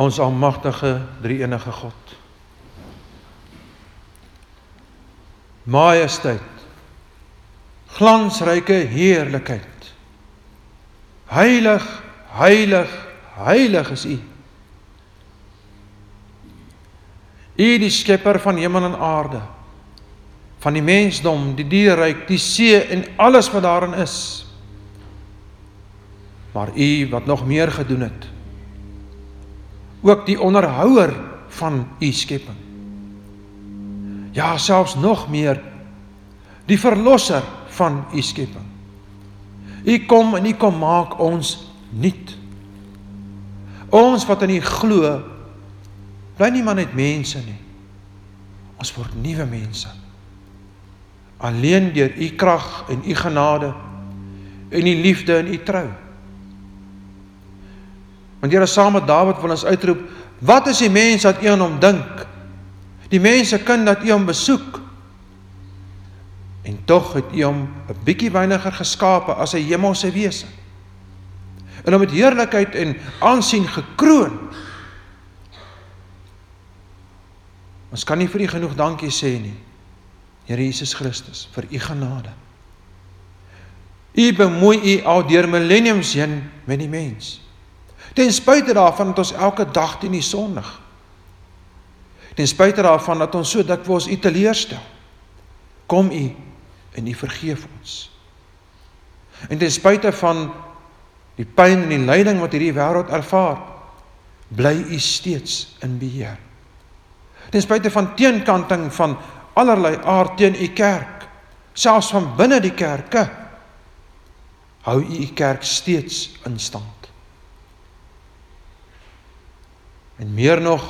ons almagtige drie-enige God. Majesteit. Glansryke heerlikheid. Heilig, heilig, heilig is U. U die skepper van hemel en aarde, van die mensdom, die dierryk, die see en alles wat daarin is. Maar U wat nog meer gedoen het, ook die onderhouer van U skepping. Ja, selfs nog meer die verlosser van U skepping. U kom en U kom maak ons nuut. Ons wat in U glo, bly nie maar net mense nie. Ons word nuwe mense. Alleen deur U krag en U genade en U liefde en U trou. Want Here saam met Dawid wil ons uitroep, wat is die mens wat U aan hom dink? Die mense kind dat U hom besoek. En tog het U hom 'n bietjie wyniger geskape as 'n hemelse wese. En hom met heerlikheid en aansien gekroon. Ons kan nie vir U genoeg dankie sê nie. Here Jesus Christus, vir U genade. U bemoei U al deur millenniums heen met die mens. Ten spyte daarvan dat ons elke dag teen die sondig. Ten spyte daarvan dat ons so dikwels U teleurstel. Kom U en U vergeef ons. En ten spyte van die pyn en die lyding wat hierdie wêreld ervaar, bly U steeds in beheer. Ten spyte van teenkanting van allerlei aard teen U kerk, selfs van binne die kerke, hou U U kerk steeds in stand. En meer nog,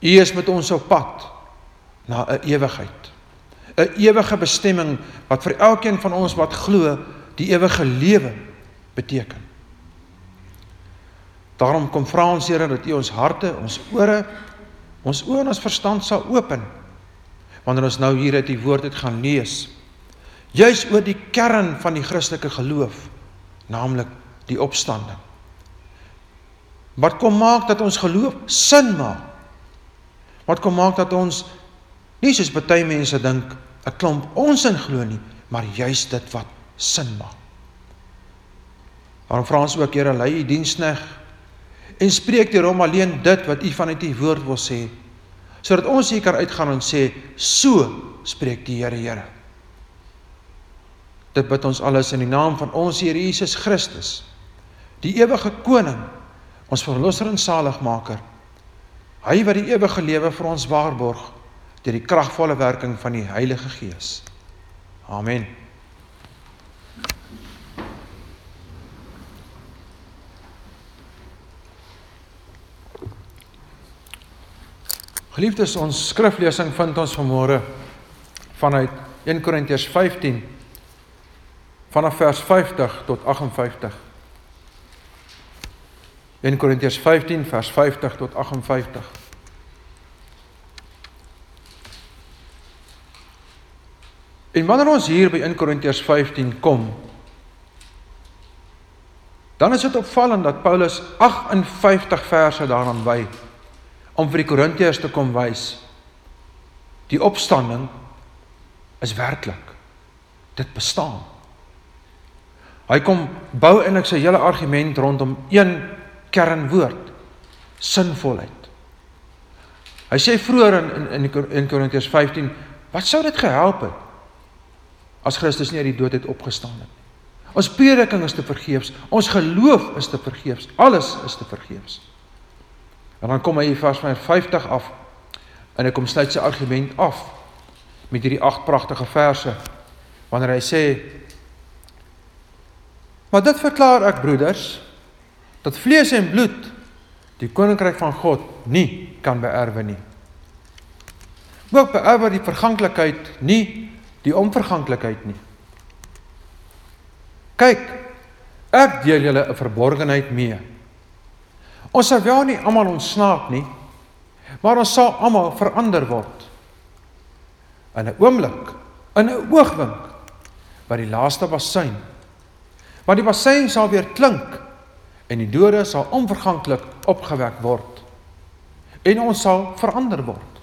U is met ons op pad na 'n ewigheid. 'n Ewige bestemming wat vir elkeen van ons wat glo, die ewige lewe beteken. Daarom kom vra ons Here dat U ons harte, ons ore, ons oë en ons verstand sal open wanneer ons nou hier uit die woord het gaan lees. Juis oor die kern van die Christelike geloof, naamlik die opstanding. Wat kom maak dat ons geloof sin maak? Wat kom maak dat ons nie soos baie mense dink 'n klomp onsin glo nie, maar juis dit wat sin maak. Daarom vra ons ook Here, lei u diensneg en spreek deur hom alleen dit wat u vanuit u woord wil sê, sodat ons hier kan uitgaan en sê, so spreek die Here, Here. Dit bid ons alles in die naam van ons Here Jesus Christus, die ewige koning ons verlosser en saligmaker. Hy wat die ewige lewe vir ons waarborg deur die kragvolle werking van die Heilige Gees. Amen. Geliefdes, ons skriflesing vind ons vanmôre vanuit 1 Korintiërs 15 vanaf vers 50 tot 58. 1 Korintiërs 15 vers 50 tot 58. En wanneer ons hier by 1 Korintiërs 15 kom, dan is dit opvallend dat Paulus 58 verse daaraan wy om vir die Korintiërs te kom wys die opstanding is werklik. Dit bestaan. Hy kom bou eintlik sy hele argument rondom een kernwoord sinvolheid. Hy sê vroeër in in in Korintiërs 15, wat sou dit gehelp het as Christus nie uit die dood het opgestaan het nie? Ons prediking is te vergeefs, ons geloof is te vergeefs, alles is te vergeefs. En dan kom hy hier vers 50 af en hy kom sluit sy argument af met hierdie agt pragtige verse wanneer hy sê Maar dit verklaar ek broeders dat vlees en bloed die koninkryk van God nie kan beerwe nie. Ook beerwe die verganklikheid nie die onverganklikheid nie. Kyk, ek deel julle 'n verborgenheid mee. Ons sal wel nie almal ontsnaap nie, maar ons sal almal verander word. In 'n oomblik, in 'n oogwink, by die laaste bassein. Want die bassein sal weer klink en die dode sal onverganklik opgewek word en ons sal verander word.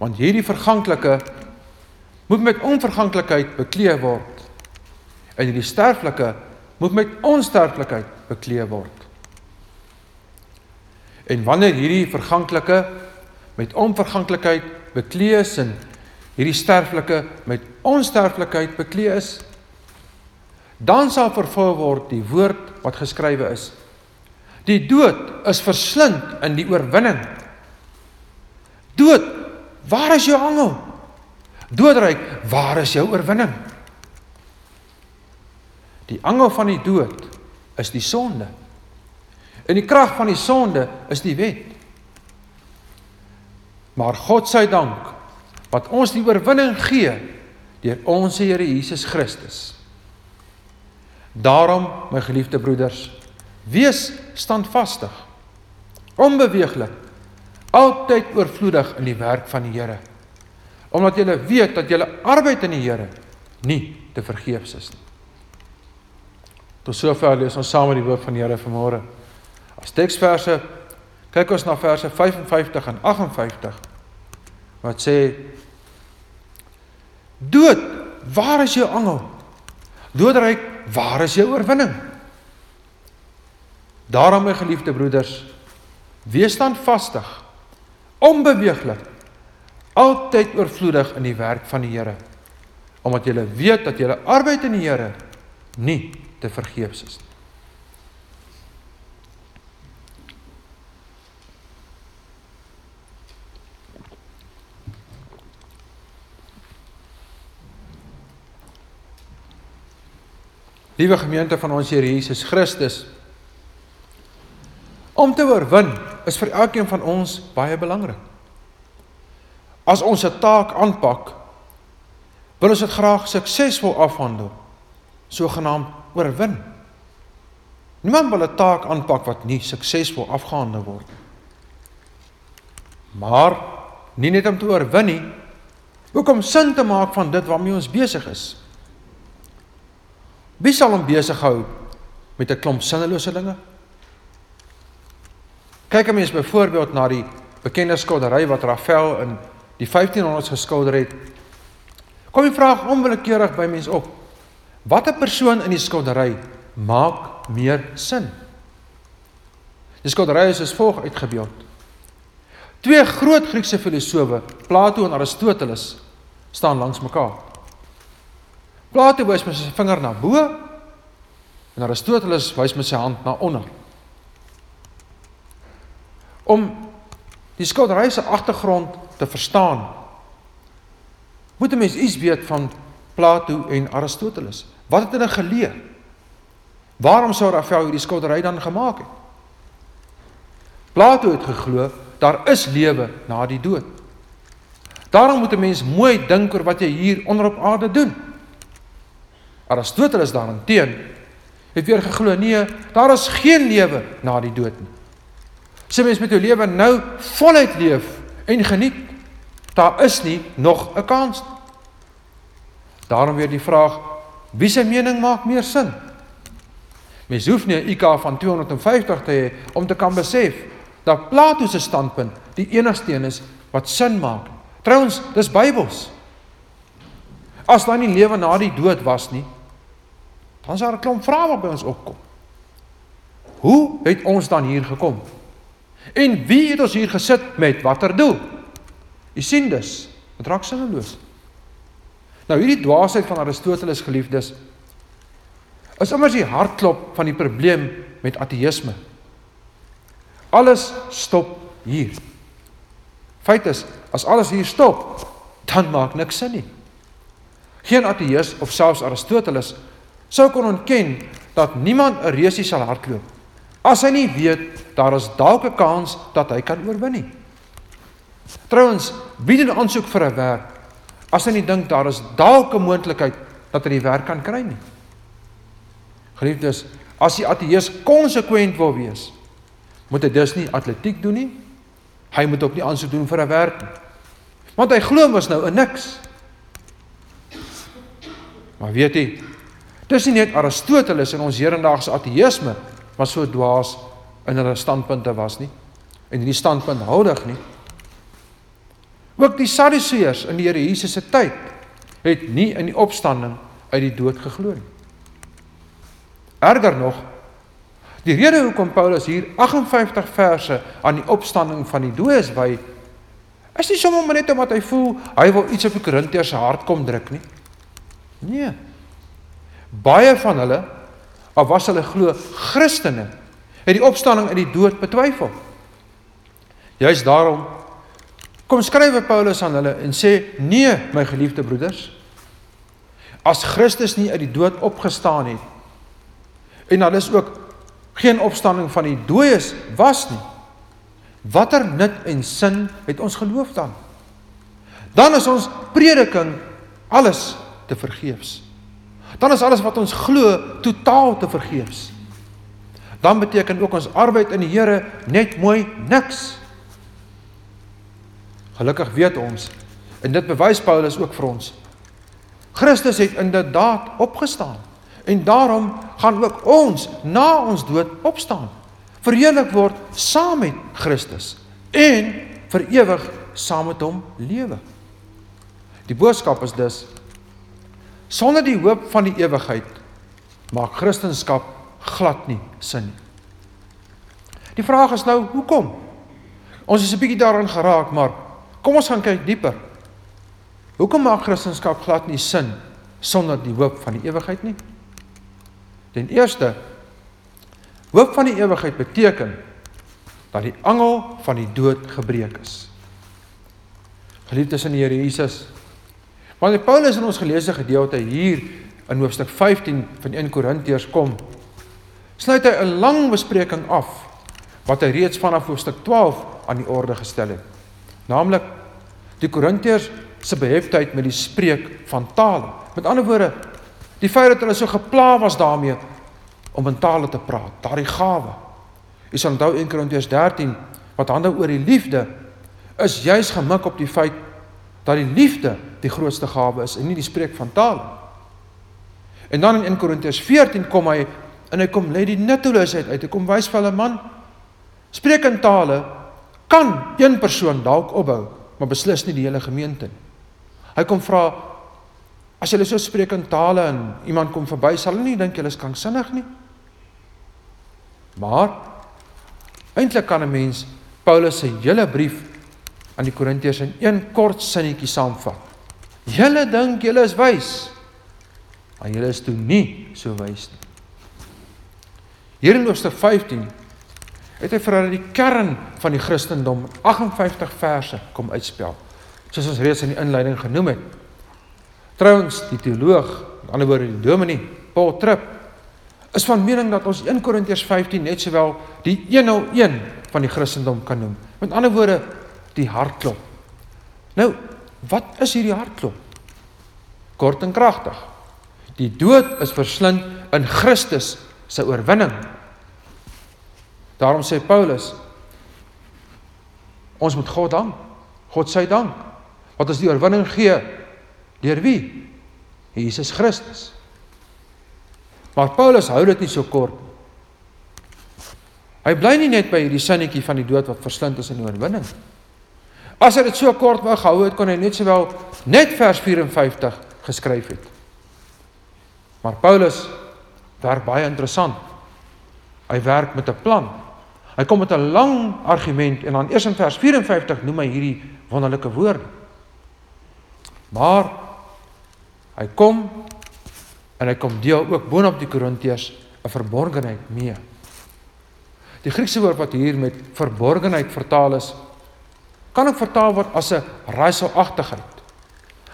Want hierdie verganklike moet met onverganklikheid bekleed word en hierdie sterflike moet met onsterflikheid bekleed word. En wanneer hierdie verganklike met onverganklikheid bekleed is en hierdie sterflike met onsterflikheid bekleed is, dan sal vervul word die woord wat geskrywe is. Die dood is verslind in die oorwinning. Dood, waar is jou angel? Doodryk, waar is jou oorwinning? Die angel van die dood is die sonde. En die krag van die sonde is die wet. Maar God sy dank wat ons die oorwinning gee deur ons Here Jesus Christus. Daarom, my geliefde broeders, wees standvastig, onbeweeglik, altyd oorvloedig in die werk van die Here, omdat julle weet dat julle arbeid in die Here nie te vergeefs is nie. Tot sover lees ons saam die woord van die Here vanmôre. As teksverse kyk ons na verse 55 en 58 wat sê Dood, waar is jou angel? Doodryk, waar is jou oorwinning? Daarom my geliefde broeders, wees standvastig, onbeweeglik, altyd oorvloedig in die werk van die Here, omdat julle weet dat julle arbeid in die Here nie te vergeefs is nie. Liewe gemeente van ons Here Jesus Christus, om te oorwin is vir elkeen van ons baie belangrik. As ons 'n taak aanpak, wil ons dit graag suksesvol afhandel, sogenaamd oorwin. Niemand wil 'n taak aanpak wat nie suksesvol afgehandel word nie. Maar nie net om te oorwin nie, ook om sin te maak van dit waarmee ons besig is. Wie sal hom besig hou met 'n klomp sinnelose dinge? Kyk 'n mens byvoorbeeld na die bekende skildery wat Rafael in die 1500s geskilder het. Kom die vraag onwillekeurig by mens op. Watter persoon in die skildery maak meer sin? Die skildery is as volg uitgebeeld. Twee groot Griekse filosowe, Plato en Aristoteles, staan langs mekaar. Plato wys met sy vinger na bo en Aristoteles wys met sy hand na onder. Om die skildery se agtergrond te verstaan, moet 'n mens iets weet van Plato en Aristoteles. Wat het hulle geleer? Waarom sou Raphael hierdie skildery dan gemaak het? Plato het geglo daar is lewe na die dood. Daarom moet 'n mens mooi dink oor wat jy hier onder op aarde doen. Aristoteles daarteen het weer geglo nee, daar is geen lewe na die dood nie. Sy mens met jou lewe nou voluit leef en geniet. Daar is nie nog 'n kans. Daarom weer die vraag, wie se mening maak meer sin? Mens hoef nie 'n IQ van 250 te hê om te kan besef dat Plato se standpunt die enigste een is wat sin maak. Trouwens, dis Bybels. As daar nie lewe na die dood was nie, dan is daar 'n klomp vrae wat by ons opkom. Hoe het ons dan hier gekom? En wie het ons hier gesit met watter doel? U sien dus, dit raak sinneloos. Nou hierdie dwaasheid van Aristoteles geliefdes is immers die hartklop van die probleem met ateïsme. Alles stop hier. Feit is, as alles hier stop, dan maak niks sin nie. Geen ateïs of selfs Aristoteles sou kon ontken dat niemand 'n reusie sal hardloop as hy nie weet daar is dalk 'n kans dat hy kan oorwin nie. Trouwens, wie doen aansoek vir 'n werk as hy nie dink daar is dalk 'n moontlikheid dat hy die werk kan kry nie? Geliefdes, as die ateïs konsekwent wil wees, moet hy dus nie atletiek doen nie. Hy moet ook nie aansoek doen vir 'n werk nie. Want hy glo mos nou in niks. Maar weet jy, Dis nie net Aristoteles en ons hedendaagse ateïsme wat so dwaas in hulle standpunte was nie en hierdie standpunt houdig nie. Ook die Sadduseërs in die Here Jesus se tyd het nie in die opstanding uit die dood geglo nie. Erger nog, die rede hoekom Paulus hier 58 verse aan die opstanding van die dooies wy, is nie sommer net omdat hy voel hy wil iets op die Korintiërs hart kom druk nie. Nee. Baie van hulle, of was hulle glo Christene, het die opstanding uit die dood betwyfel. Juist daarom kom skrywe Paulus aan hulle en sê: "Nee, my geliefde broeders, as Christus nie uit die dood opgestaan het en daar is ook geen opstanding van die dooies was nie, watter nut en sin het ons geloof dan? Dan is ons prediking alles te vergeefs. Dan is alles wat ons glo totaal te vergeefs. Dan beteken ook ons arbeid in die Here net mooi niks. Gelukkig weet ons en dit bewys Paulus ook vir ons. Christus het inderdaad opgestaan en daarom gaan ook ons na ons dood opstaan. Verheerlik word saam met Christus en vir ewig saam met hom lewe. Die boodskap is dus sonder die hoop van die ewigheid maak Christendom glad nie sin nie. Die vraag is nou, hoekom? Ons is 'n bietjie daarin geraak, maar Kom ons gaan kyk dieper. Hoekom maak Christendom glad nie sin sonder die hoop van die ewigheid nie? Ten eerste hoop van die ewigheid beteken dat die angel van die dood gebreek is. Geliefdes in die Here Jesus. Wanneer Paulus in ons geleesde gedeelte hier in hoofstuk 15 van 1 Korintiërs kom, sluit hy 'n lang bespreking af wat hy reeds vanaf hoofstuk 12 aan die orde gestel het naamlik die Korintiërs se beheftheid met die spreek van tale. Met ander woorde, die feit dat hulle so gepla was daarmee om in tale te praat, daardie gawe. Jy sal onthou 1 Korintiërs 13 wat handel oor die liefde is juis gemik op die feit dat die liefde die grootste gawe is en nie die spreek van tale. En dan in 1 Korintiërs 14 kom hy en hy kom lê die nutteloosheid uit. Hy kom wys vir hulle man spreek in tale kan een persoon dalk opbou, maar beslis nie die hele gemeente nie. Hy kom vra as jy so spreek in tale en iemand kom verby, sal hulle nie dink jy is kranksinnig nie. Maar eintlik kan 'n mens Paulus se hele brief aan die Korintiërs in een kort sinnetjie saamvat. Julle dink julle is wys, maar julle is toe nie so wys nie. Hier in Hoofstuk 15 het hy vir hulle die kern van die Christendom 58 verse kom uitspel. Soos ons reeds in die inleiding genoem het. Trouwens, die teoloog, aan die ander woorde die dominee Paul Tripp is van mening dat ons 1 Korintiërs 15 net sowel die 101 van die Christendom kan noem. Met ander woorde, die hartklop. Nou, wat is hierdie hartklop? Kort en kragtig. Die dood is verslind in Christus se oorwinning Daarom sê Paulus ons moet God dank. God sy dank. Wat ons die oorwinning gee deur wie? Jesus Christus. Maar Paulus hou dit nie so kort. Hy bly nie net by hierdie sinnetjie van die dood wat verslind is in die oorwinning. As hy dit so kort wou gehou het, kon hy net sowel net vers 54 geskryf het. Maar Paulus werk baie interessant. Hy werk met 'n plan. Hy kom met 'n lang argument en dan eers in vers 54 noem hy hierdie wonderlike woorde. Maar hy kom en hy kom deel ook boonop die Korintiërs 'n verborgenheid mee. Die Griekse woord wat hier met verborgenheid vertaal is, kan ook vertaal word as 'n raaiselagtigheid.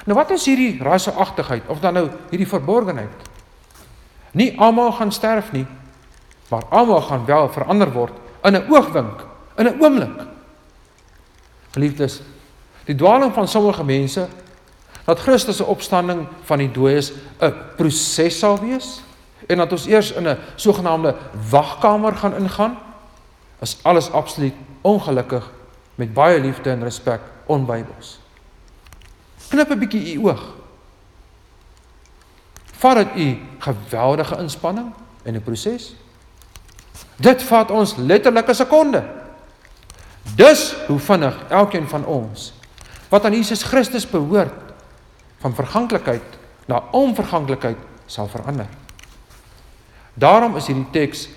Nou wat is hierdie raaiselagtigheid of dan nou hierdie verborgenheid? Nie almal gaan sterf nie, maar almal gaan wel verander word in 'n oogwink, in 'n oomblik. Geliefdes, die dwaling van sommige mense dat Christus se opstanding van die dooies 'n proses sal wees en dat ons eers in 'n sogenaamde wagkamer gaan ingaan, is alles absoluut ongelukkig met baie liefde en respek onbybels. Knip 'n bietjie u oog. Vat dit u geweldige inspanning in 'n proses? Dit vat ons letterlik 'n sekonde. Dus hoe vinnig elkeen van ons wat aan Jesus Christus behoort van verganklikheid na onverganklikheid sal verander. Daarom is hierdie teks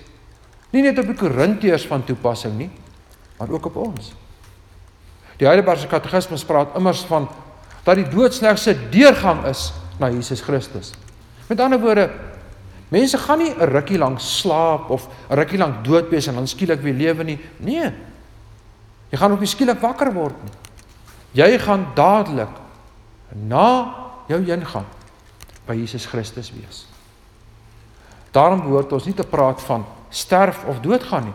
nie net op die Korintiërs van toepassing nie, maar ook op ons. Die Heidelbergse Katekismes praat immers van dat die dood slegs 'n deurgang is na Jesus Christus. Met ander woorde, mense gaan nie 'n rukkie lank slaap of 'n rukkie lank dood wees en dan skielik weer lewe nie. Nee. Jy gaan ook nie skielik wakker word nie. Jy gaan dadelik na jou ingaan by Jesus Christus wees. Daarom behoort ons nie te praat van sterf of doodgaan nie,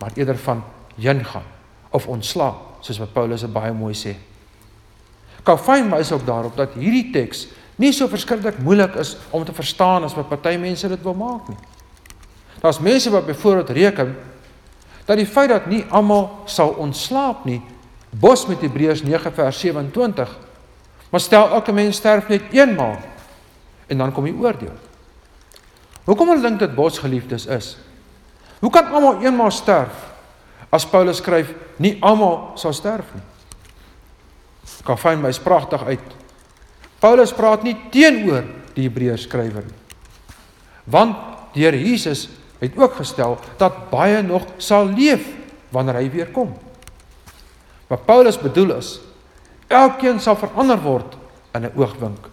maar eerder van ingaan of ontslaap, soos wat Paulus baie mooi sê. Calvin wys ook daarop dat hierdie teks nie so verskriklik moeilik is om te verstaan as wat party mense dit wil maak nie. Daar's mense wat byvoorbeeld reken dat die feit dat nie almal sal ontslaap nie, bos met Hebreërs 9 vers 27, maar stel elke mens sterf net eenmaal en dan kom die oordeel. Hoekom hulle dink dit bos geliefdes is? Hoe kan almal eenmaal sterf as Paulus skryf nie almal sal sterf nie? Calvin wys pragtig uit. Paulus praat nie teenoor die Hebreërs skrywer nie. Want Here Jesus het ook gestel dat baie nog sal leef wanneer hy weer kom. Wat Paulus bedoel is, elkeen sal verander word in 'n oogwink.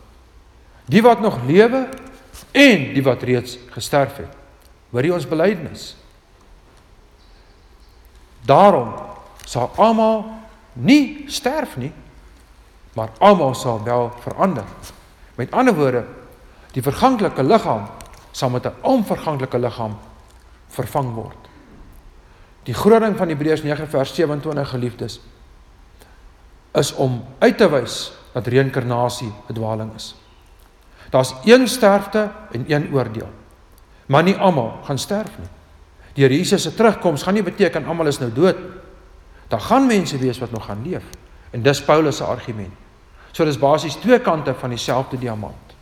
Die wat nog lewe en die wat reeds gesterf het. Hoor jy ons belydenis? Daarom sal almal nie sterf nie, maar almal sal wel verander. Met ander woorde, die verganklike liggaam sal met 'n onverganklike liggaam vervang word. Die groot ding van Hebreërs 9 vers 27 geliefdes is om uit te wys dat reïnkarnasie 'n dwaling is. Daar's een sterfte en een oordeel. Maar nie almal gaan sterf nie. Here Jesus se terugkoms gaan nie beteken almal is nou dood. Daar gaan mense wees wat nog gaan leef. En dis Paulus se argument. So dis basies twee kante van dieselfde diamant.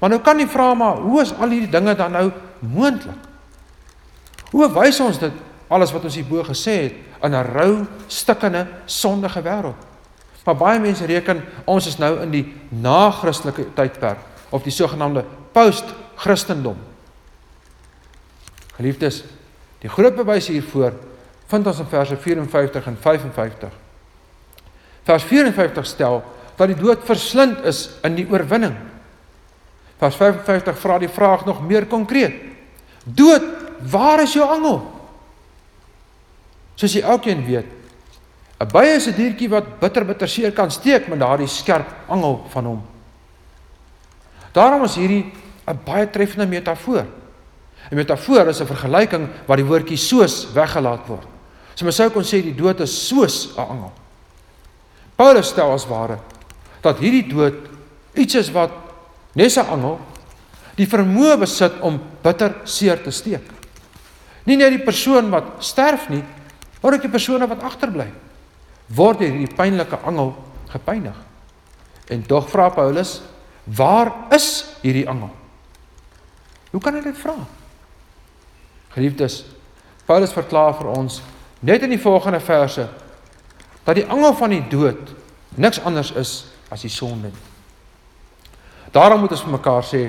Maar nou kan jy vra maar hoe is al hierdie dinge dan nou moontlik? Hoe wys ons dit alles wat ons hierbo gesê het in 'n rou, stikkende, sondige wêreld? Maar baie mense reken ons is nou in die na-Christelike tydperk of die sogenaamde post-Christendom. Geliefdes, die groot bewys hiervoor vind ons in verse 54 en 55. Vers 54 stel dat die dood verslind is in die oorwinning. Vers 55 vra die vraag nog meer konkreet. Dood, waar is jou angel? Soos jy elkeen weet, 'n bye is 'n diertjie wat bitter bitter seer kan steek met daardie skerp angel van hom. Daarom is hierdie 'n baie treffende metafoor. 'n Metafoor is 'n vergelyking waar die woordjie soos weggelaat word. So mens sou kon sê die dood is soos 'n angel. Paulus stel as ware dat hierdie dood iets is wat nes 'n angel die vermoë besit om bitter seer te steek. Nie net die persoon wat sterf nie, maar ook die persone wat agterbly word deur hierdie pynlike angel gepynig. En tog vra Paulus, waar is hierdie angel? Hoe kan hy dit vra? Geliefdes, Paulus verklaar vir ons net in die volgende verse dat die angel van die dood niks anders is as die sonde. Daarom moet ons vir mekaar sê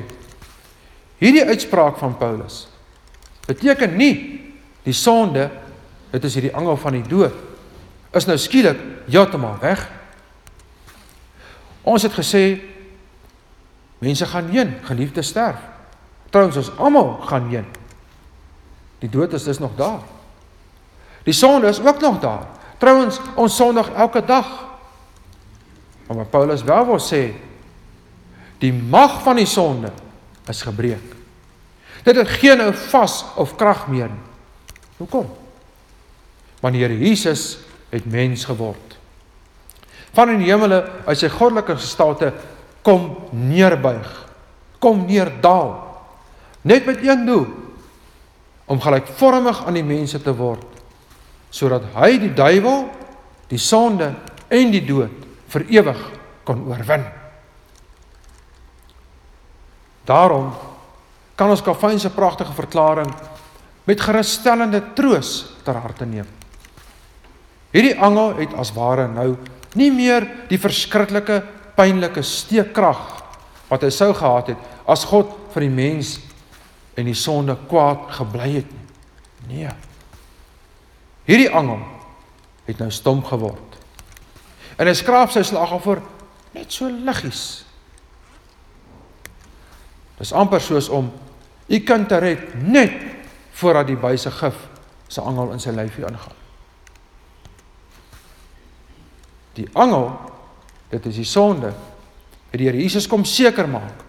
hierdie uitspraak van Paulus beteken nie die sonde dit is hierdie angel van die dood is nou skielik heeltemal weg. Ons het gesê mense gaan heen, geliefdes sterf. Trouens ons almal gaan heen. Die dood is dus nog daar. Die sonde is ook nog daar. Trouens ons sondig elke dag. Maar Paulus wel wil sê die mag van die sonde is gebreek. Dit het geen ou vas of krag meer nie. Hoekom? Wanneer Jesus het mens geword. Van in die hemele uit sy goddelike gestalte kom neerbuig. Kom neerdaal. Net met een doel om gelykvormig aan die mense te word sodat hy die duiwel, die sonde en die dood vir ewig kon oorwin. Daarom kan ons Calvin se pragtige verklaring met gerusstellende troos ter harte neem. Hierdie angel het as ware nou nie meer die verskriklike pynlike steekkrag wat hy sou gehad het as God vir die mens en die sonde kwaad gebly het nie. Nee. Hierdie angel het nou stom geword. En hy skraap sy slagoffer net so liggies. Dis amper soos om u kind te red net voordat die buise gif se angel in sy lyfie ingaan. Die angel, dit is die sonde, die Here Jesus kom seker maak.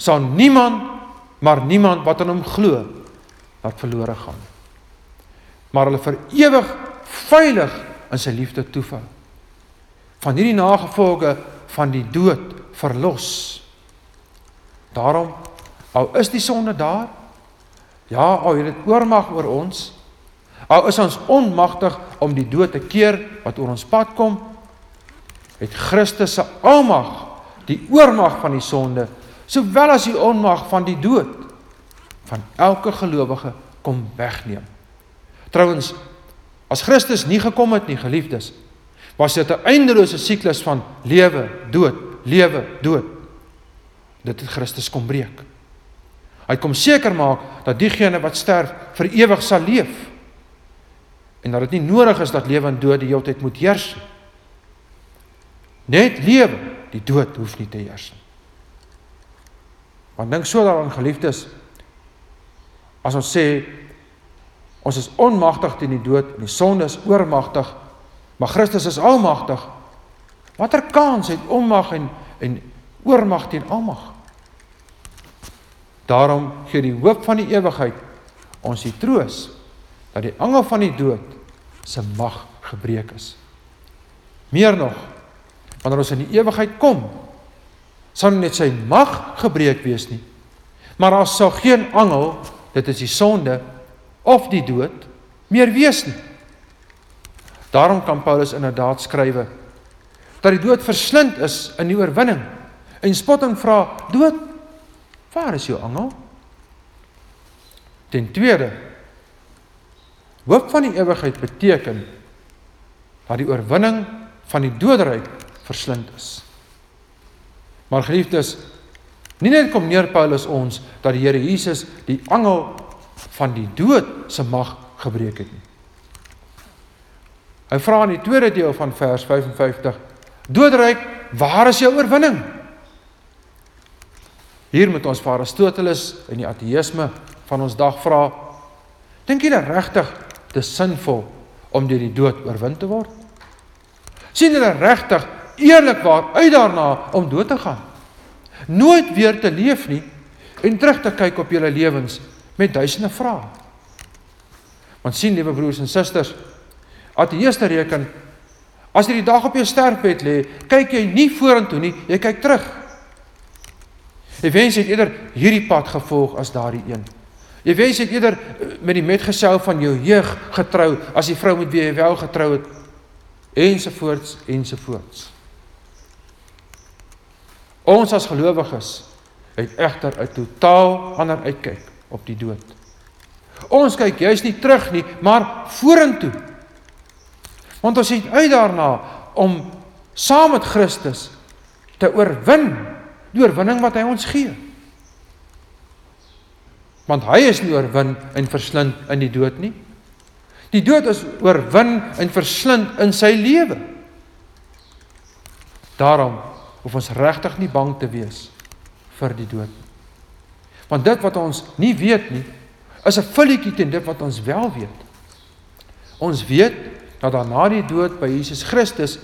Sal niemand, maar niemand wat aan hom glo, wat verlore gaan. Maar hulle vir ewig veilig in sy liefde toevou. Van hierdie nagevolge van die dood verlos. Daarom al is die sonde daar, ja, al het dit oormag oor ons, Al is ons onmagtig om die dood te keer wat oor ons pad kom, het Christus se almag, die oormag van die sonde, sowel as die onmag van die dood van elke gelowige kom wegneem. Trouwens, as Christus nie gekom het nie, geliefdes, was dit 'n eindelose siklus van lewe, dood, lewe, dood. Dit het Christus kom breek. Hy kom seker maak dat diegene wat sterf vir ewig sal leef en dat dit nie nodig is dat lewe en dood die hele tyd moet heers nie. Net lewe, die dood hoef nie te heers nie. Want dink so daaraan geliefdes, as ons sê ons is onmagtig teen die dood en die sonde is oormagtig, maar Christus is almagtig. Watter kans het onmag en en oormag teen almag? Daarom gee die hoop van die ewigheid ons die troos dat die angel van die dood se mag gebreek is. Meer nog, wanneer ons in die ewigheid kom, sal net sy mag gebreek wees nie. Maar daar sal geen angel, dit is die sonde of die dood meer wees nie. Daarom kan Paulus inderdaad skrywe dat die dood verslind is in die oorwinning. En spotting vra: "Dood, waar is jou angel?" Ten tweede, Hoop van die ewigheid beteken dat die oorwinning van die doderyk verslind is. Maar geliefdes, nie net kom neer Paulus ons dat die Here Jesus die angel van die dood se mag gebreek het nie. Hy vra in die tweede deel van vers 55: Doderyk, waar is jou oorwinning? Hier moet ons vir Aristoteles en die ateïsme van ons dag vra: Dink julle regtig dis sinvol om deur die dood oorwin te word? sien hulle regtig eerlikwaar uit daarna om dood te gaan? Nooit weer te leef nie en terug te kyk op julle lewens met duisende vrae. Want sien liewe broers en susters, ateëste reken as jy die dag op jou sterfbed lê, kyk jy nie vorentoe nie, jy kyk terug. Jy wens jy het eerder hierdie pad gevolg as daardie een. Jy wens jy het eerder eh, met die metgesel van jou jeug getrou as die vrou met wie jy wel getrou het ensovoorts ensovoorts. Ons as gelowiges het egter 'n totaal ander uitkyk op die dood. Ons kyk juis nie terug nie, maar vorentoe. Want ons het uit daarna om saam met Christus te oorwin, die oorwinning wat hy ons gee want hy is nie oorwin en verslind in die dood nie. Die dood is oorwin en verslind in sy lewe. Daarom hoef ons regtig nie bang te wees vir die dood nie. Want dit wat ons nie weet nie, is 'n vulletjie teen dit wat ons wel weet. Ons weet dat daar na die dood by Jesus Christus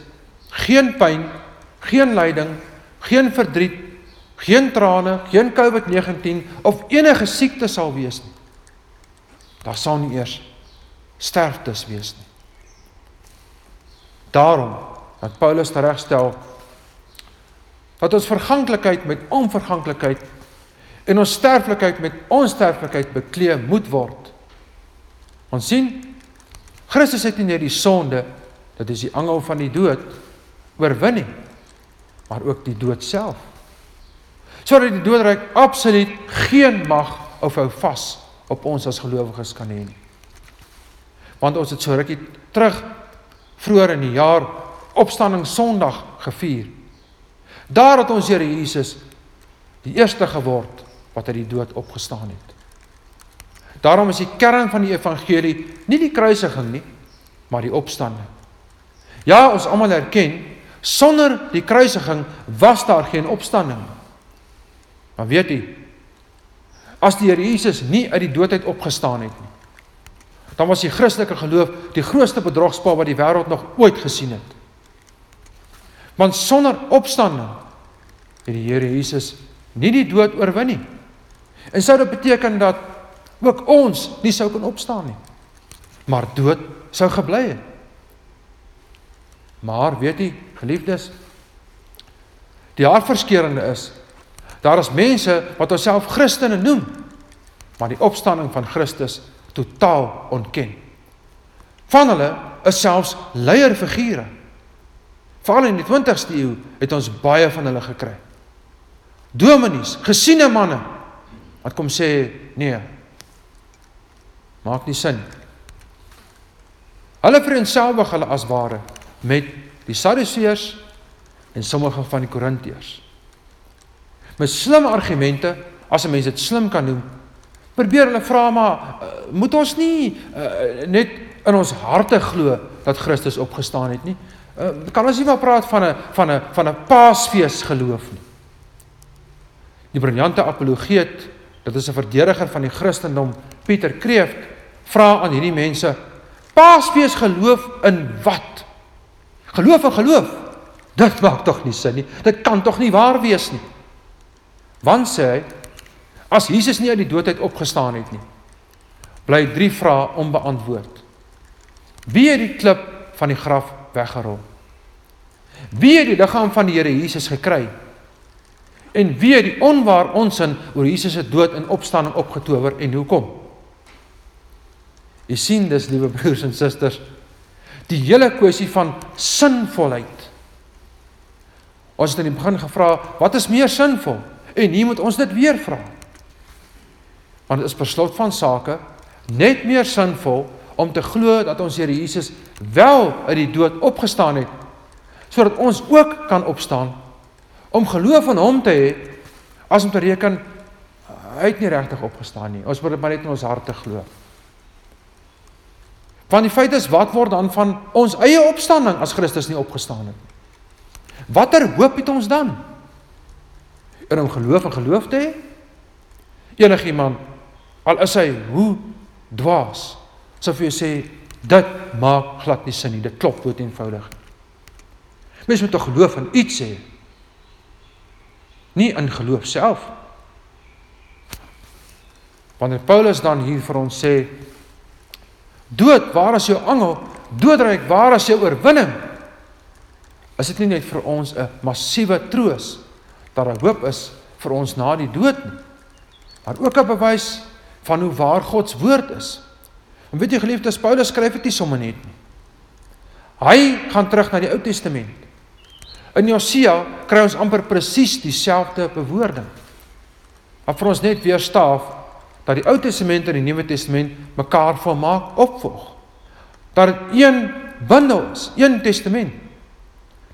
geen pyn, geen lyding, geen verdriet, geen trane, geen COVID-19 of enige siekte sal wees nie. Daar sal nie eers sterftes wees nie. Daarom dat Paulus teregstel dat ons verganklikheid met onverganklikheid en ons sterflikheid met onsterflikheid bekleë moet word. Ons sien Christus het nie net die sonde, dit is die angel van die dood oorwin nie, maar ook die dood self. Sodat die doodryk absoluut geen mag of hou vas op ons as gelowiges kan hê nie. Want ons het so rukkie terug vroeër in die jaar opstanding Sondag gevier. Daar het ons Here Jesus die eerste geword wat uit die dood opgestaan het. Daarom is die kern van die evangelie nie die kruisiging nie, maar die opstanding. Ja, ons almal erken sonder die kruisiging was daar geen opstanding nie. Maar weet jy, as die Here Jesus nie uit die dood uit opgestaan het nie, dan was die Christelike geloof die grootste bedrogspel wat die wêreld nog ooit gesien het. Want sonder opstanding het die Here Jesus nie die dood oorwin nie. En sou dit beteken dat ook ons nie sou kan opstaan nie. Maar dood sou gebly het. Maar weet jy, geliefdes, die hartverskeurende is daar is mense wat homself Christene noem, maar die opstanding van Christus totaal ontken. Van hulle is selfs leierfigure. Veral in die 20ste eeu het ons baie van hulle gekry. Dominees, gesiene manne wat kom sê nee. Maak nie sin. Hulle vereensgewig hulle as ware met die Sadduseërs en sommige van die Korintiërs. Met slim argumente, as 'n mens dit slim kan noem, probeer hulle vra maar uh, moet ons nie uh, net in ons harte glo dat Christus opgestaan het nie? Uh, kan ons nie maar praat van 'n van 'n van 'n Paasfees geloof nie? Die briljante apologeet, dit is 'n verdediger van die Christendom, Pieter Kreeft, vra aan hierdie mense: "Paasfees geloof in wat?" Geloof en geloof. Dit maak tog nie sin nie. Dit kan tog nie waar wees nie. Want sê hy as Jesus nie uit die dood uit opgestaan het nie, bly drie vrae onbeantwoord. Wie het die klip van die graf weggerol? Wie het die liggaam van die Here Jesus gekry? En wie die onwaar onsin oor Jesus se dood en opstanding opgetower en hoekom? Jy sien dis liewe broers en susters, die hele kwessie van sinvolheid. Ons het in die begin gevra, wat is meer sinvol? En hier moet ons dit weer vra. Want dit is beslot van sake net meer sinvol om te glo dat ons Here Jesus wel uit die dood opgestaan het sodat ons ook kan opstaan om geloof in hom te hê as om te reken hy het nie regtig opgestaan nie. Ons moet dit maar net in ons harte glo. Want die feit is wat word dan van ons eie opstanding as Christus nie opgestaan het nie? Watter hoop het ons dan? In om geloof en geloof te hê? Enigiemand al is hy hoe dwaas sou vir jou sê dit maak glad nie sin nie. Dit klop dood eenvoudig. Mens moet tog geloof in iets hê. Nie in geloof self. Wanneer Paulus dan hier vir ons sê Dood, waar is jou angel? Doodryk, waar is jou oorwinning? Is dit nie net vir ons 'n massiewe troos dat daar hoop is vir ons na die dood nie? Maar ook 'n bewys van hoe waar God se woord is. En weet jy geliefdes, Paulus skryf dit nie sommer net nie. Hy gaan terug na die Ou Testament. In Hosea kry ons amper presies dieselfde bewoording. Wat vir ons net weer staaf dat die Ou Testament en die Nuwe Testament mekaar volmaak opvolg. Dat dit een bundel is, een testament.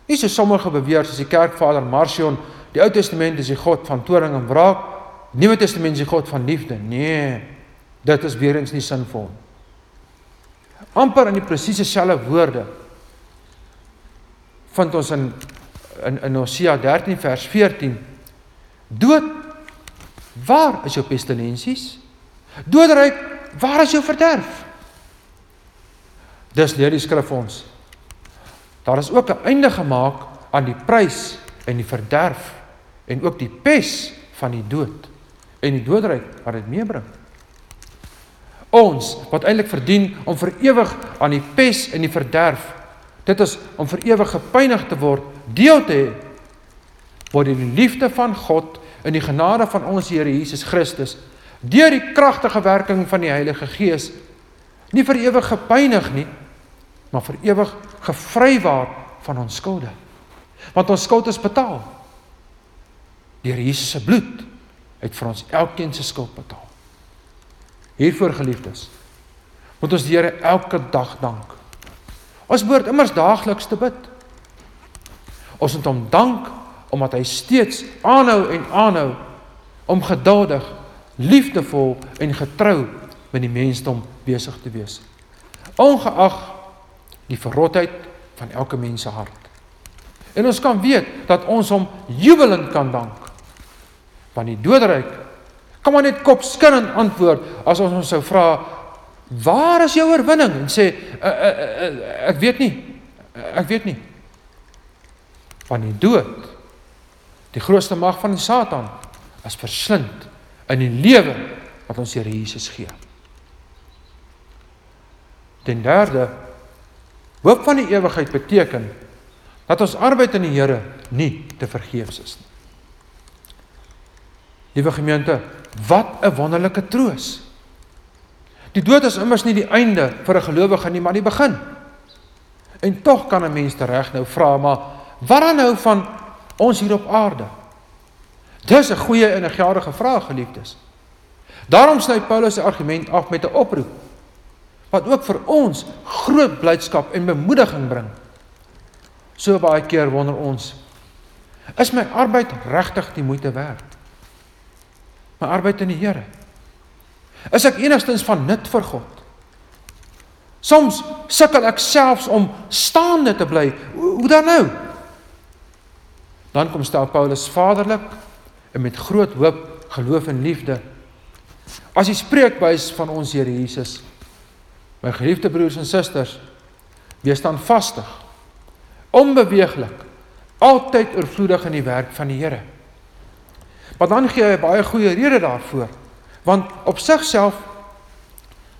Nie so sommige beweer soos die kerkvader Marcion, die Ou Testament is die God van toring en wraak, Nuwe Testament is die God van liefde. Nee, dit is weer eens nie sinvol nie. amper in die presiese selfde woorde vind ons in in in Hosea 13 vers 14 dood Waar is jou pestilensies? Doodryk, waar is jou verderf? Dis leer die skrif ons. Daar is ook 'n einde gemaak aan die prys en die verderf en ook die pes van die dood en die doodryk wat dit meebring. Ons wat eintlik verdien om vir ewig aan die pes en die verderf, dit is om vir ewig gepynig te word, deel te hê word die liefde van God in die genade van ons Here Jesus Christus deur die kragtige werking van die Heilige Gees nie vir ewig gepynig nie maar vir ewig gevrywaar van ons skulde want ons skuld is betaal deur Jesus se bloed het vir ons elkeen se skuld betaal. Hiervoor geliefdes, moet ons die Here elke dag dank. Ons behoort immers daagliks te bid. Ons moet hom dank omdat hy steeds aanhou en aanhou om geduldig, liefdevol en getrou met die mensdom besig te wees. Ongeag die verrotheid van elke mens se hart. En ons kan weet dat ons hom jubelend kan dank. Want die doderyk kan maar net kopskinnend antwoord as ons ons sou vra waar is jou oorwinning en sê uh, uh, uh, ek weet nie. Ek weet nie. Want die dood die grootste mag van die Satan is verslind in die lewe wat ons Here Jesus gee. Ten derde hoop van die ewigheid beteken dat ons arbeid in die Here nie te vergeefs is nie. Liewe gemeente, wat 'n wonderlike troos. Die dood is immers nie die einde vir 'n gelowige nie, maar die begin. En tog kan 'n mens reg nou vra, maar wat dan nou van ons hier op aarde? Dis 'n goeie en 'n geldige vraag, geliefdes. Daarom sluit Paulus sy argument af met 'n oproep wat ook vir ons groot blydskap en bemoediging bring. So baie keer wonder ons, is my arbeid regtig die moeite werd? My arbeid in die Here. Is ek enigstens van nut vir God? Soms sukkel ek selfs om staande te bly. Hoe dan nou? Dan kom stel Paulus vaderlik en met groot hoop, geloof en liefde as die spreekbuis van ons Here Jesus. My geliefde broers en susters, wees dan vastig, onbeweeglik, altyd oorvloedig in die werk van die Here. Maar dan gee hy baie goeie rede daarvoor. Want op sigself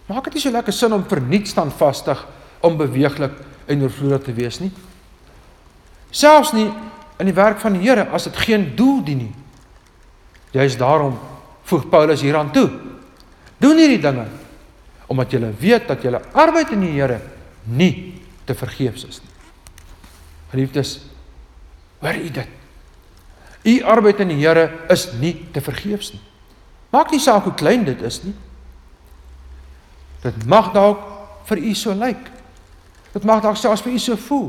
maak dit nie so lekker sin om verniet standvastig, onbeweeglik en oorvloedig te wees nie. Selfs nie in die werk van die Here as dit geen doel dien nie. Juist daarom voeg Paulus hieraan toe. Doen hierdie dinge omdat jy weet dat jy arbeid in die Here nie te vergeefs is nie. Geliefdes, hoor u dit? U arbeid in die Here is nie te vergeefs nie. Maak nie saak hoe klein dit is nie. Dit mag dalk vir u so lyk. Dit mag dalk selfs vir u so voel.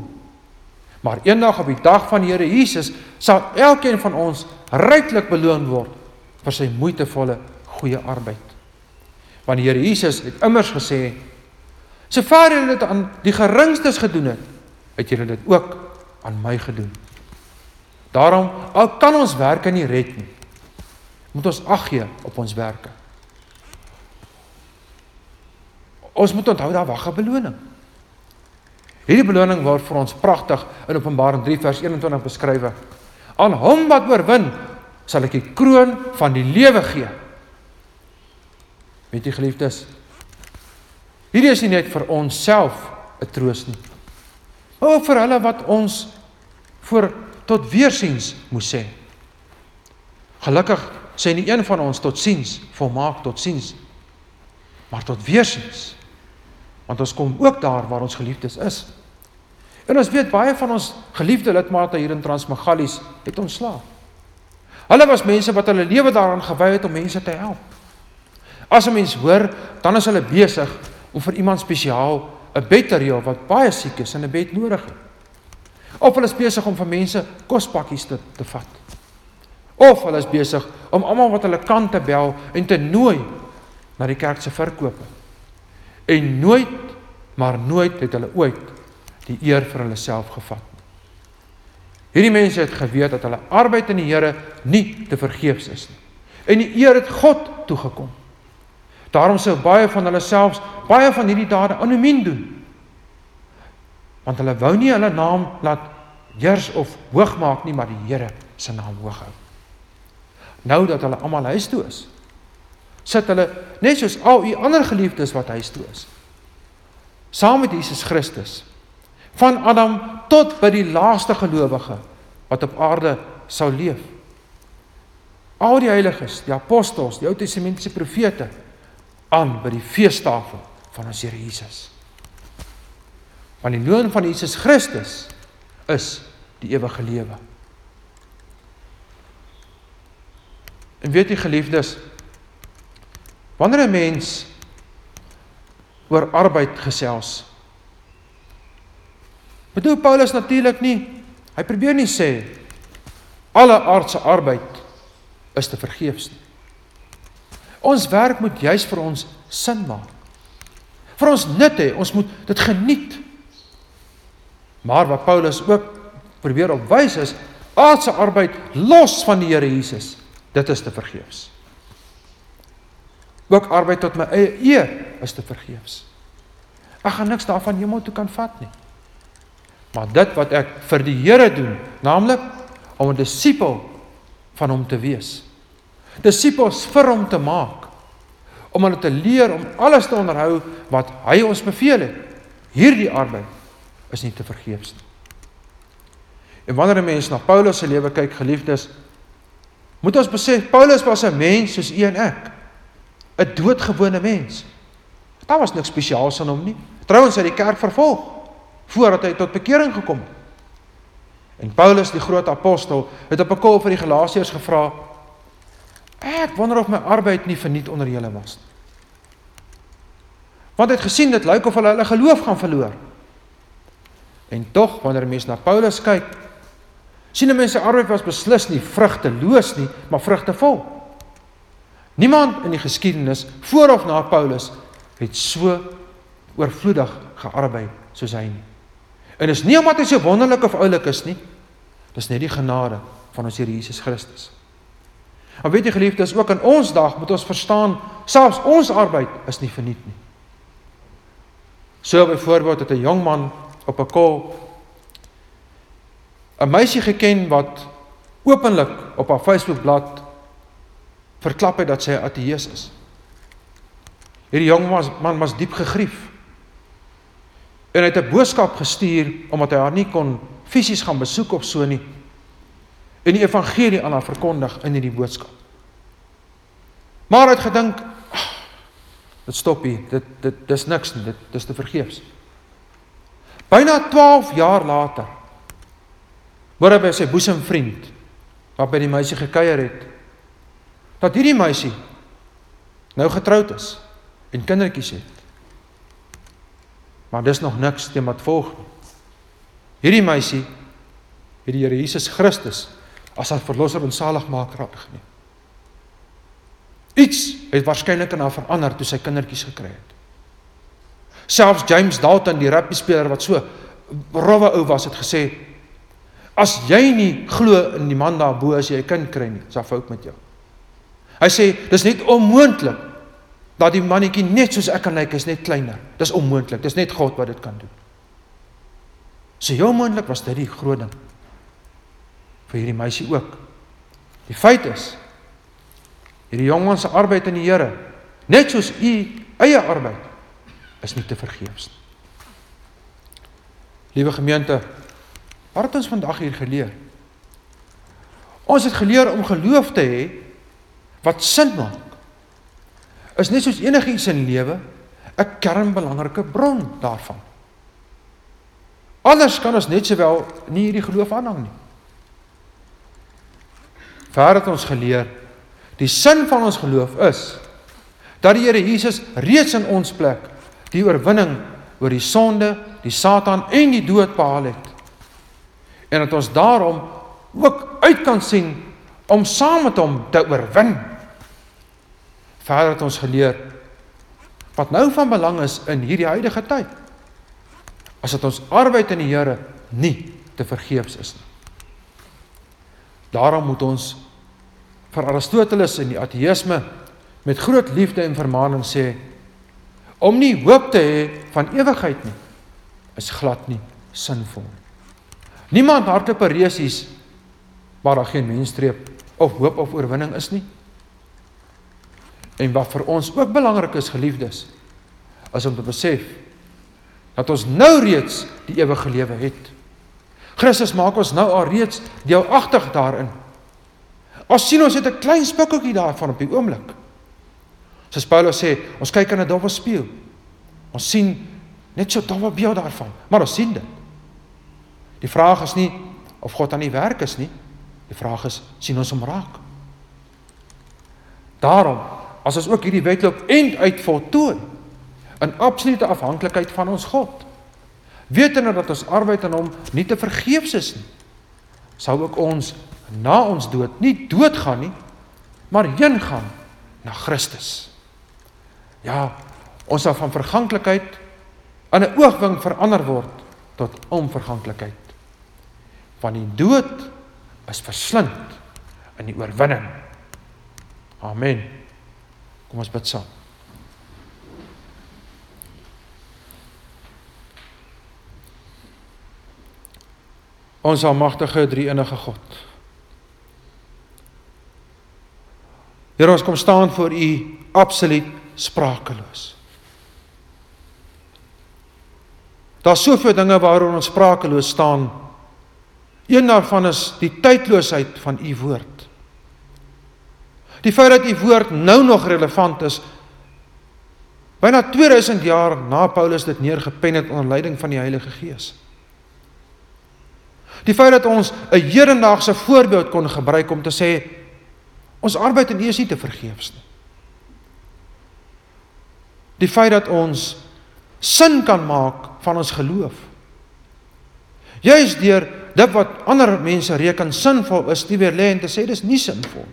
Maar eendag op die dag van die Here Jesus sal elkeen van ons ryklik beloon word vir sy moeitevolle goeie arbeid. Want die Here Jesus het immers gesê: "Sover julle dit aan die geringstes gedoen het, het julle dit ook aan my gedoen." Daarom al kan ons werke nie red nie. Moet ons ag gee op ons werke. Ons moet onthou daar wag 'n beloning. Hierdie beloning word vir ons pragtig in Openbaring 3 vers 21 beskryf. Aan hom wat oorwin, sal ek die kroon van die lewe gee. Weet jy geliefdes? Hierdie is nie net vir ons self 'n troos nie. Maar ook vir hulle wat ons voor tot weersiens moes sê. Gelukkig sê nie een van ons tot siens, volmaak tot siens, maar tot weersiens. Want ons kom ook daar waar ons geliefdes is. En ons weet baie van ons geliefde lidmate hier in Transmagalies het ontslaap. Hulle was mense wat hulle lewe daaraan gewy het om mense te help. As 'n mens hoor, dan is hulle besig om vir iemand spesiaal 'n bed te reël wat baie siek is en 'n bed nodig het. Of hulle is besig om vir mense kospakkies te te vat. Of hulle is besig om almal wat hulle kan te bel en te nooi na die kerk se verkope. En nooit, maar nooit het hulle ooit die eer vir hulle self gevat. Hierdie mense het geweet dat hulle arbeid in die Here nie te vergeefs is nie. En die eer het God toegekom. Daarom sou baie van hulle selfs baie van hierdie dade anoniem doen want hulle wou nie hulle naam laat heers of hoog maak nie, maar die Here se naam hoog hou. Nou dat hulle almal huis toe is, sit hulle net soos al u ander geliefdes wat huis toe is. Saam met Jesus Christus van Adam tot by die laaste gelowige wat op aarde sou leef. Al die heiliges, die apostels, die Ou Testamentiese profete aan by die feestafel van ons Here Jesus. Want die loon van Jesus Christus is die ewige lewe. En weet jy geliefdes, wanneer 'n mens oor arbeid gesels, bedoel Paulus natuurlik nie, hy probeer nie sê alle aardse arbeid is te vergeefs nie. Ons werk moet juis vir ons sin maak. Vir ons nut hê, ons moet dit geniet. Maar wat Paulus ook probeer opwys is aardse arbeid los van die Here Jesus. Dit is te vergeefs. Ook arbeid tot my eie eer is te vergeefs. Ek gaan niks daarvan hemel toe kan vat nie. Maar dit wat ek vir die Here doen, naamlik om 'n disipel van hom te wees. Disippels vir hom te maak. Om hulle te leer om alles te onderhou wat hy ons beveel het. Hierdie arbeid is nie te vergeefs nie. En wanneer 'n mens na Paulus se lewe kyk, geliefdes, moet ons besef Paulus was 'n mens soos u en ek. 'n Doodgewone mens. Daar was niks spesiaals aan hom nie. Trouwens hy die kerk vervolg voordat hy tot bekering gekom het. En Paulus, die groot apostel, het op 'n kol vir die Galasiërs gevra: "Ek wonder of my arbeid nie verniet onder julle was nie." Want hy het gesien dit lyk of hulle hulle geloof gaan verloor. En tog wanneer mense na Paulus kyk, sien mense sy arbeid was beslis nie vrugteloos nie, maar vrugtevol. Niemand in die geskiedenis voor of na Paulus het so oorvloedig gearbei soos hy nie. En is nie omdat hy so wonderlik of oulik is nie. Dis net die genade van ons Here Jesus Christus. Maar weet jy geliefdes, ook in ons dag moet ons verstaan, selfs ons arbeid is nie verniet nie. So byvoorbeeld het 'n jong man op 'n kol 'n meisie geken wat openlik op haar Facebookblad verklap het dat sy 'n ateïs is. Hierdie jong man was diep gegrief. En hy het 'n boodskap gestuur omdat hy haar nie kon fisies gaan besoek of so nie. En die evangelie aan haar verkondig in hierdie boodskap. Maar hy het gedink, dit stop hier. Dit dit dis niks nie. Dit dis te vergeefs. Byna 12 jaar later hoor hy by sy boesemvriend wat by die meisie gekuier het dat hierdie meisie nou getroud is en kindertjies het. Maar dis nog niks teen wat volg nie. Hierdie meisie het die Here Jesus Christus as haar verlosser en saligmaker aangeneem. Iets het waarskynlik in haar verander toe sy kindertjies gekry het. Selfs James Dalton, die rugby speler wat so rowwe ou was, het gesê as jy nie glo in die man daarbo as jy 'n kind kry nie, is daar fout met jou. Hy sê dis net onmoontlik dat die mannetjie net soos ek kan lyk, is net kleiner. Dis onmoontlik. Dis net God wat dit kan doen. So jou moontlik was dit die groot ding vir hierdie meisie ook. Die feit is hierdie jong se arbeid in die Here, net soos u eie arbeid is nie te vergeefs nie. Liewe gemeente, wat het ons vandag hier geleer? Ons het geleer om geloof te hê wat sin maak. Is net soos enigiets in lewe 'n kernbelangrike bron daarvan. Anders kan ons net sowel nie hierdie geloof aanhang nie. Verder het ons geleer die sin van ons geloof is dat die Here Jesus reeds in ons plek die oorwinning oor die sonde, die Satan en die dood behaal het. En dat ons daarom ook uit kan sien om saam met hom te oorwin. Verder het ons geleer wat nou van belang is in hierdie huidige tyd. As dit ons arbeid in die Here nie te vergeefs is nie. Daarom moet ons vir Aristoteles en die ateïsme met groot liefde en vermaaning sê Om nie hoop te hê van ewigheid nie is glad nie sinvol. Niemand hardloop 'n resies waar daar geen menstreep of hoop of oorwinning is nie. En wat vir ons ook belangrik is, geliefdes, is om te besef dat ons nou reeds die ewige lewe het. Christus maak ons nou al reeds deelagtig daarin. Ons sien ons het 'n klein spikkeltjie daarvan op die oomblik. Soos Paulus sê, ons kyk in 'n dowwe spieël. Ons sien net so dowwe beeld daarvan, maar ons sien dit. Die vraag is nie of God aan die werk is nie. Die vraag is, sien ons hom raak? Daarom, as ons ook hierdie wedloop end uit voltooi in absolute afhanklikheid van ons God, wetende dat ons arbeid aan hom nie te vergeefs is nie, sal ook ons na ons dood nie doodgaan nie, maar heen gaan na Christus. Ja, ons sal van verganklikheid in 'n oogwink verander word tot onverganklikheid. Want die dood is verslind in die oorwinning. Amen. Kom ons bid saam. Ons almagtige drie-enige God. Here ons kom staan voor U absoluut sprakeloos. Daar's soveel dinge waaroor ons sprakeloos staan. Een daarvan is die tydloosheid van U woord. Die feit dat U woord nou nog relevant is. Byna 2000 jaar na Paulus dit neergepen het onder leiding van die Heilige Gees. Die feit dat ons 'n hedendaagse voorbeeld kon gebruik om te sê ons arbeid in U is nie te vergeefs nie. Die feit dat ons sin kan maak van ons geloof. Juist deur dit wat ander mense reken sinvol is, nie weer lê en te sê dis nie sinvol.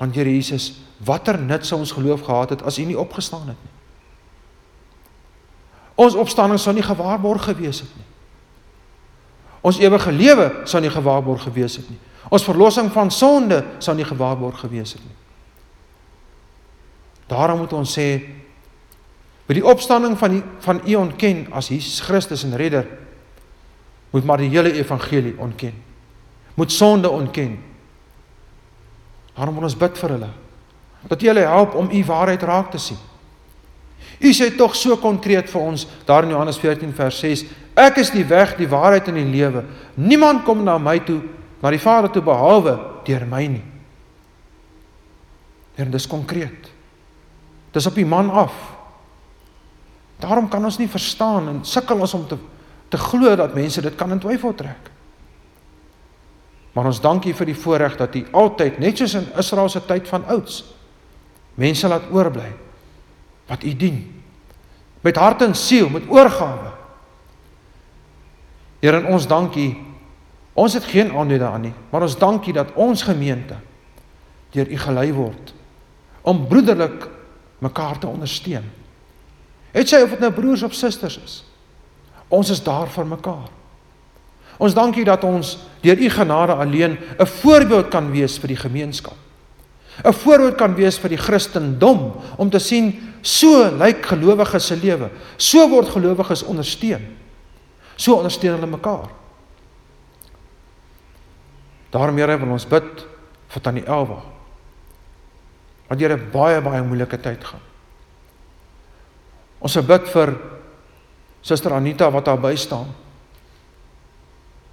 Want Here Jesus, watter nut sou ons geloof gehad het as U nie opgestaan het nie? Ons opstanding sou nie gewaarborg gewees het nie. Ons ewige lewe sou nie gewaarborg gewees het nie. Ons verlossing van sonde sou nie gewaarborg gewees het nie. Daarom moet ons sê by die opstanding van die, van U ontken as Jesus Christus en redder moet maar die hele evangelie ontken. Moet sonde ontken. Daarom moet ons bid vir hulle dat U hulle help om U waarheid raak te sien. U sê tog so konkreet vir ons daar in Johannes 14 vers 6: Ek is die weg, die waarheid en die lewe. Niemand kom na my toe, na die Vader toe behalwe deur my nie. Here, dis konkreet. Dis op die man af. Daarom kan ons nie verstaan en sukkel ons om te te glo dat mense dit kan in twyfel trek. Maar ons dankie vir die voorreg dat U altyd net soos in Israel se tyd van ouds mense laat oorbly wat U dien met hart en siel, met oorgawe. Here, ons dankie. Ons het geen aandeel daaraan nie, maar ons dankie dat ons gemeente deur U gelei word om broederlik mekaar te ondersteun. Het sy of dit nou broers of susters is. Ons is daar vir mekaar. Ons dankie dat ons deur U genade alleen 'n voorbeeld kan wees vir die gemeenskap. 'n Voorbeeld kan wees vir die Christendom om te sien So lyk gelowiges se lewe. So word gelowiges ondersteun. So ondersteun hulle mekaar. Daarom Here wil ons bid vir tannie Elwa. Want Here baie baie moeilike tyd gaan. Ons bid vir suster Anita wat daar by staan.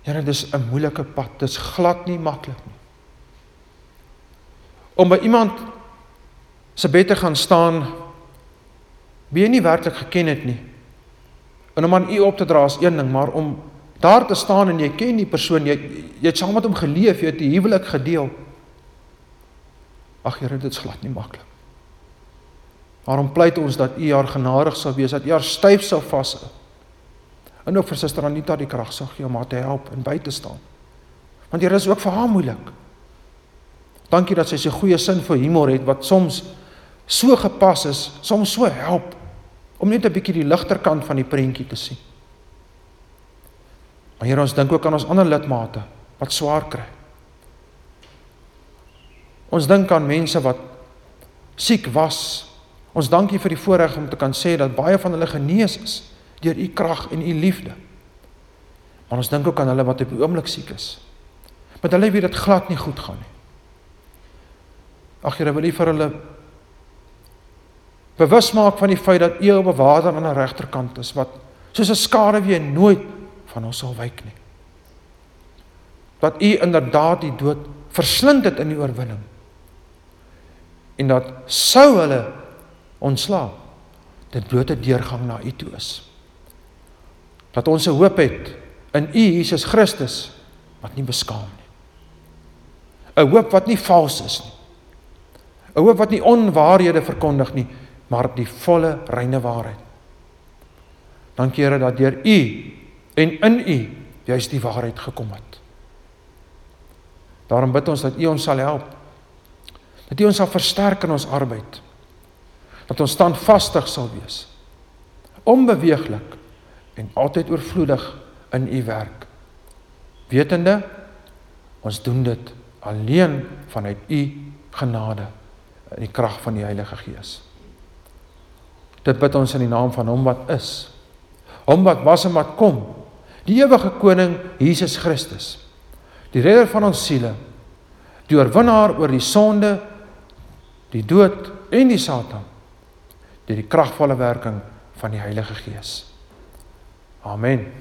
Here, dis 'n moeilike pad. Dis glad nie maklik nie. Om by iemand se bed te gaan staan wie jy nie werklik geken het nie. En om aan u op te dra is een ding, maar om daar te staan en jy ken die persoon, jy jy het saam met hom geleef, jy het die huwelik gedeel. Ag Here, dit is glad nie maklik. Waarom pleit ons dat u haar genadig sal wees, dat u haar styf sal vashou? En ook vir suster Anita die krag sal gee om haar te help en by te staan. Want Here is ook vir haar moeilik. Dankie dat sy so goeie sin vir humor het wat soms so gepas is, soms so help om net 'n bietjie die ligter kant van die prentjie te sien. Maar Here, ons dink ook aan ons ander lidmate wat swaar kry. Ons dink aan mense wat siek was. Ons dankie vir die voorreg om te kan sê dat baie van hulle genees is deur u krag en u liefde. Maar ons dink ook aan hulle wat op die oomblik siek is. Met hulle weet dit glad nie goed gaan nie. Ag Here, wil U vir hulle bewus maak van die feit dat U op water aan die regterkant is wat soos 'n skare weer nooit van ons sal wyk nie. Dat U inderdaad die dood verslind het in die oorwinning. En dat sou hulle ontslaap dit blote deurgang na U toe is. Dat ons 'n hoop het in U Jesus Christus wat nie beskaam nie. 'n Hoop wat nie vals is nie. 'n hoop wat nie onwaarhede verkondig nie, maar die volle reine waarheid. Dankie Here dat deur U en in U juist die waarheid gekom het. Daarom bid ons dat U ons sal help. Dat U ons sal versterk in ons arbeid. Dat ons standvastig sal wees. Onbeweeglik en altyd oorvloedig in U werk. Wetende ons doen dit alleen vanuit U genade in die krag van die Heilige Gees. Dit bid ons in die naam van Hom wat is. Hom wat was en wat kom. Die ewige koning Jesus Christus. Die redder van ons siele. Die oorwinnaar oor die sonde, die dood en die Satan. Deur die kragvolle werking van die Heilige Gees. Amen.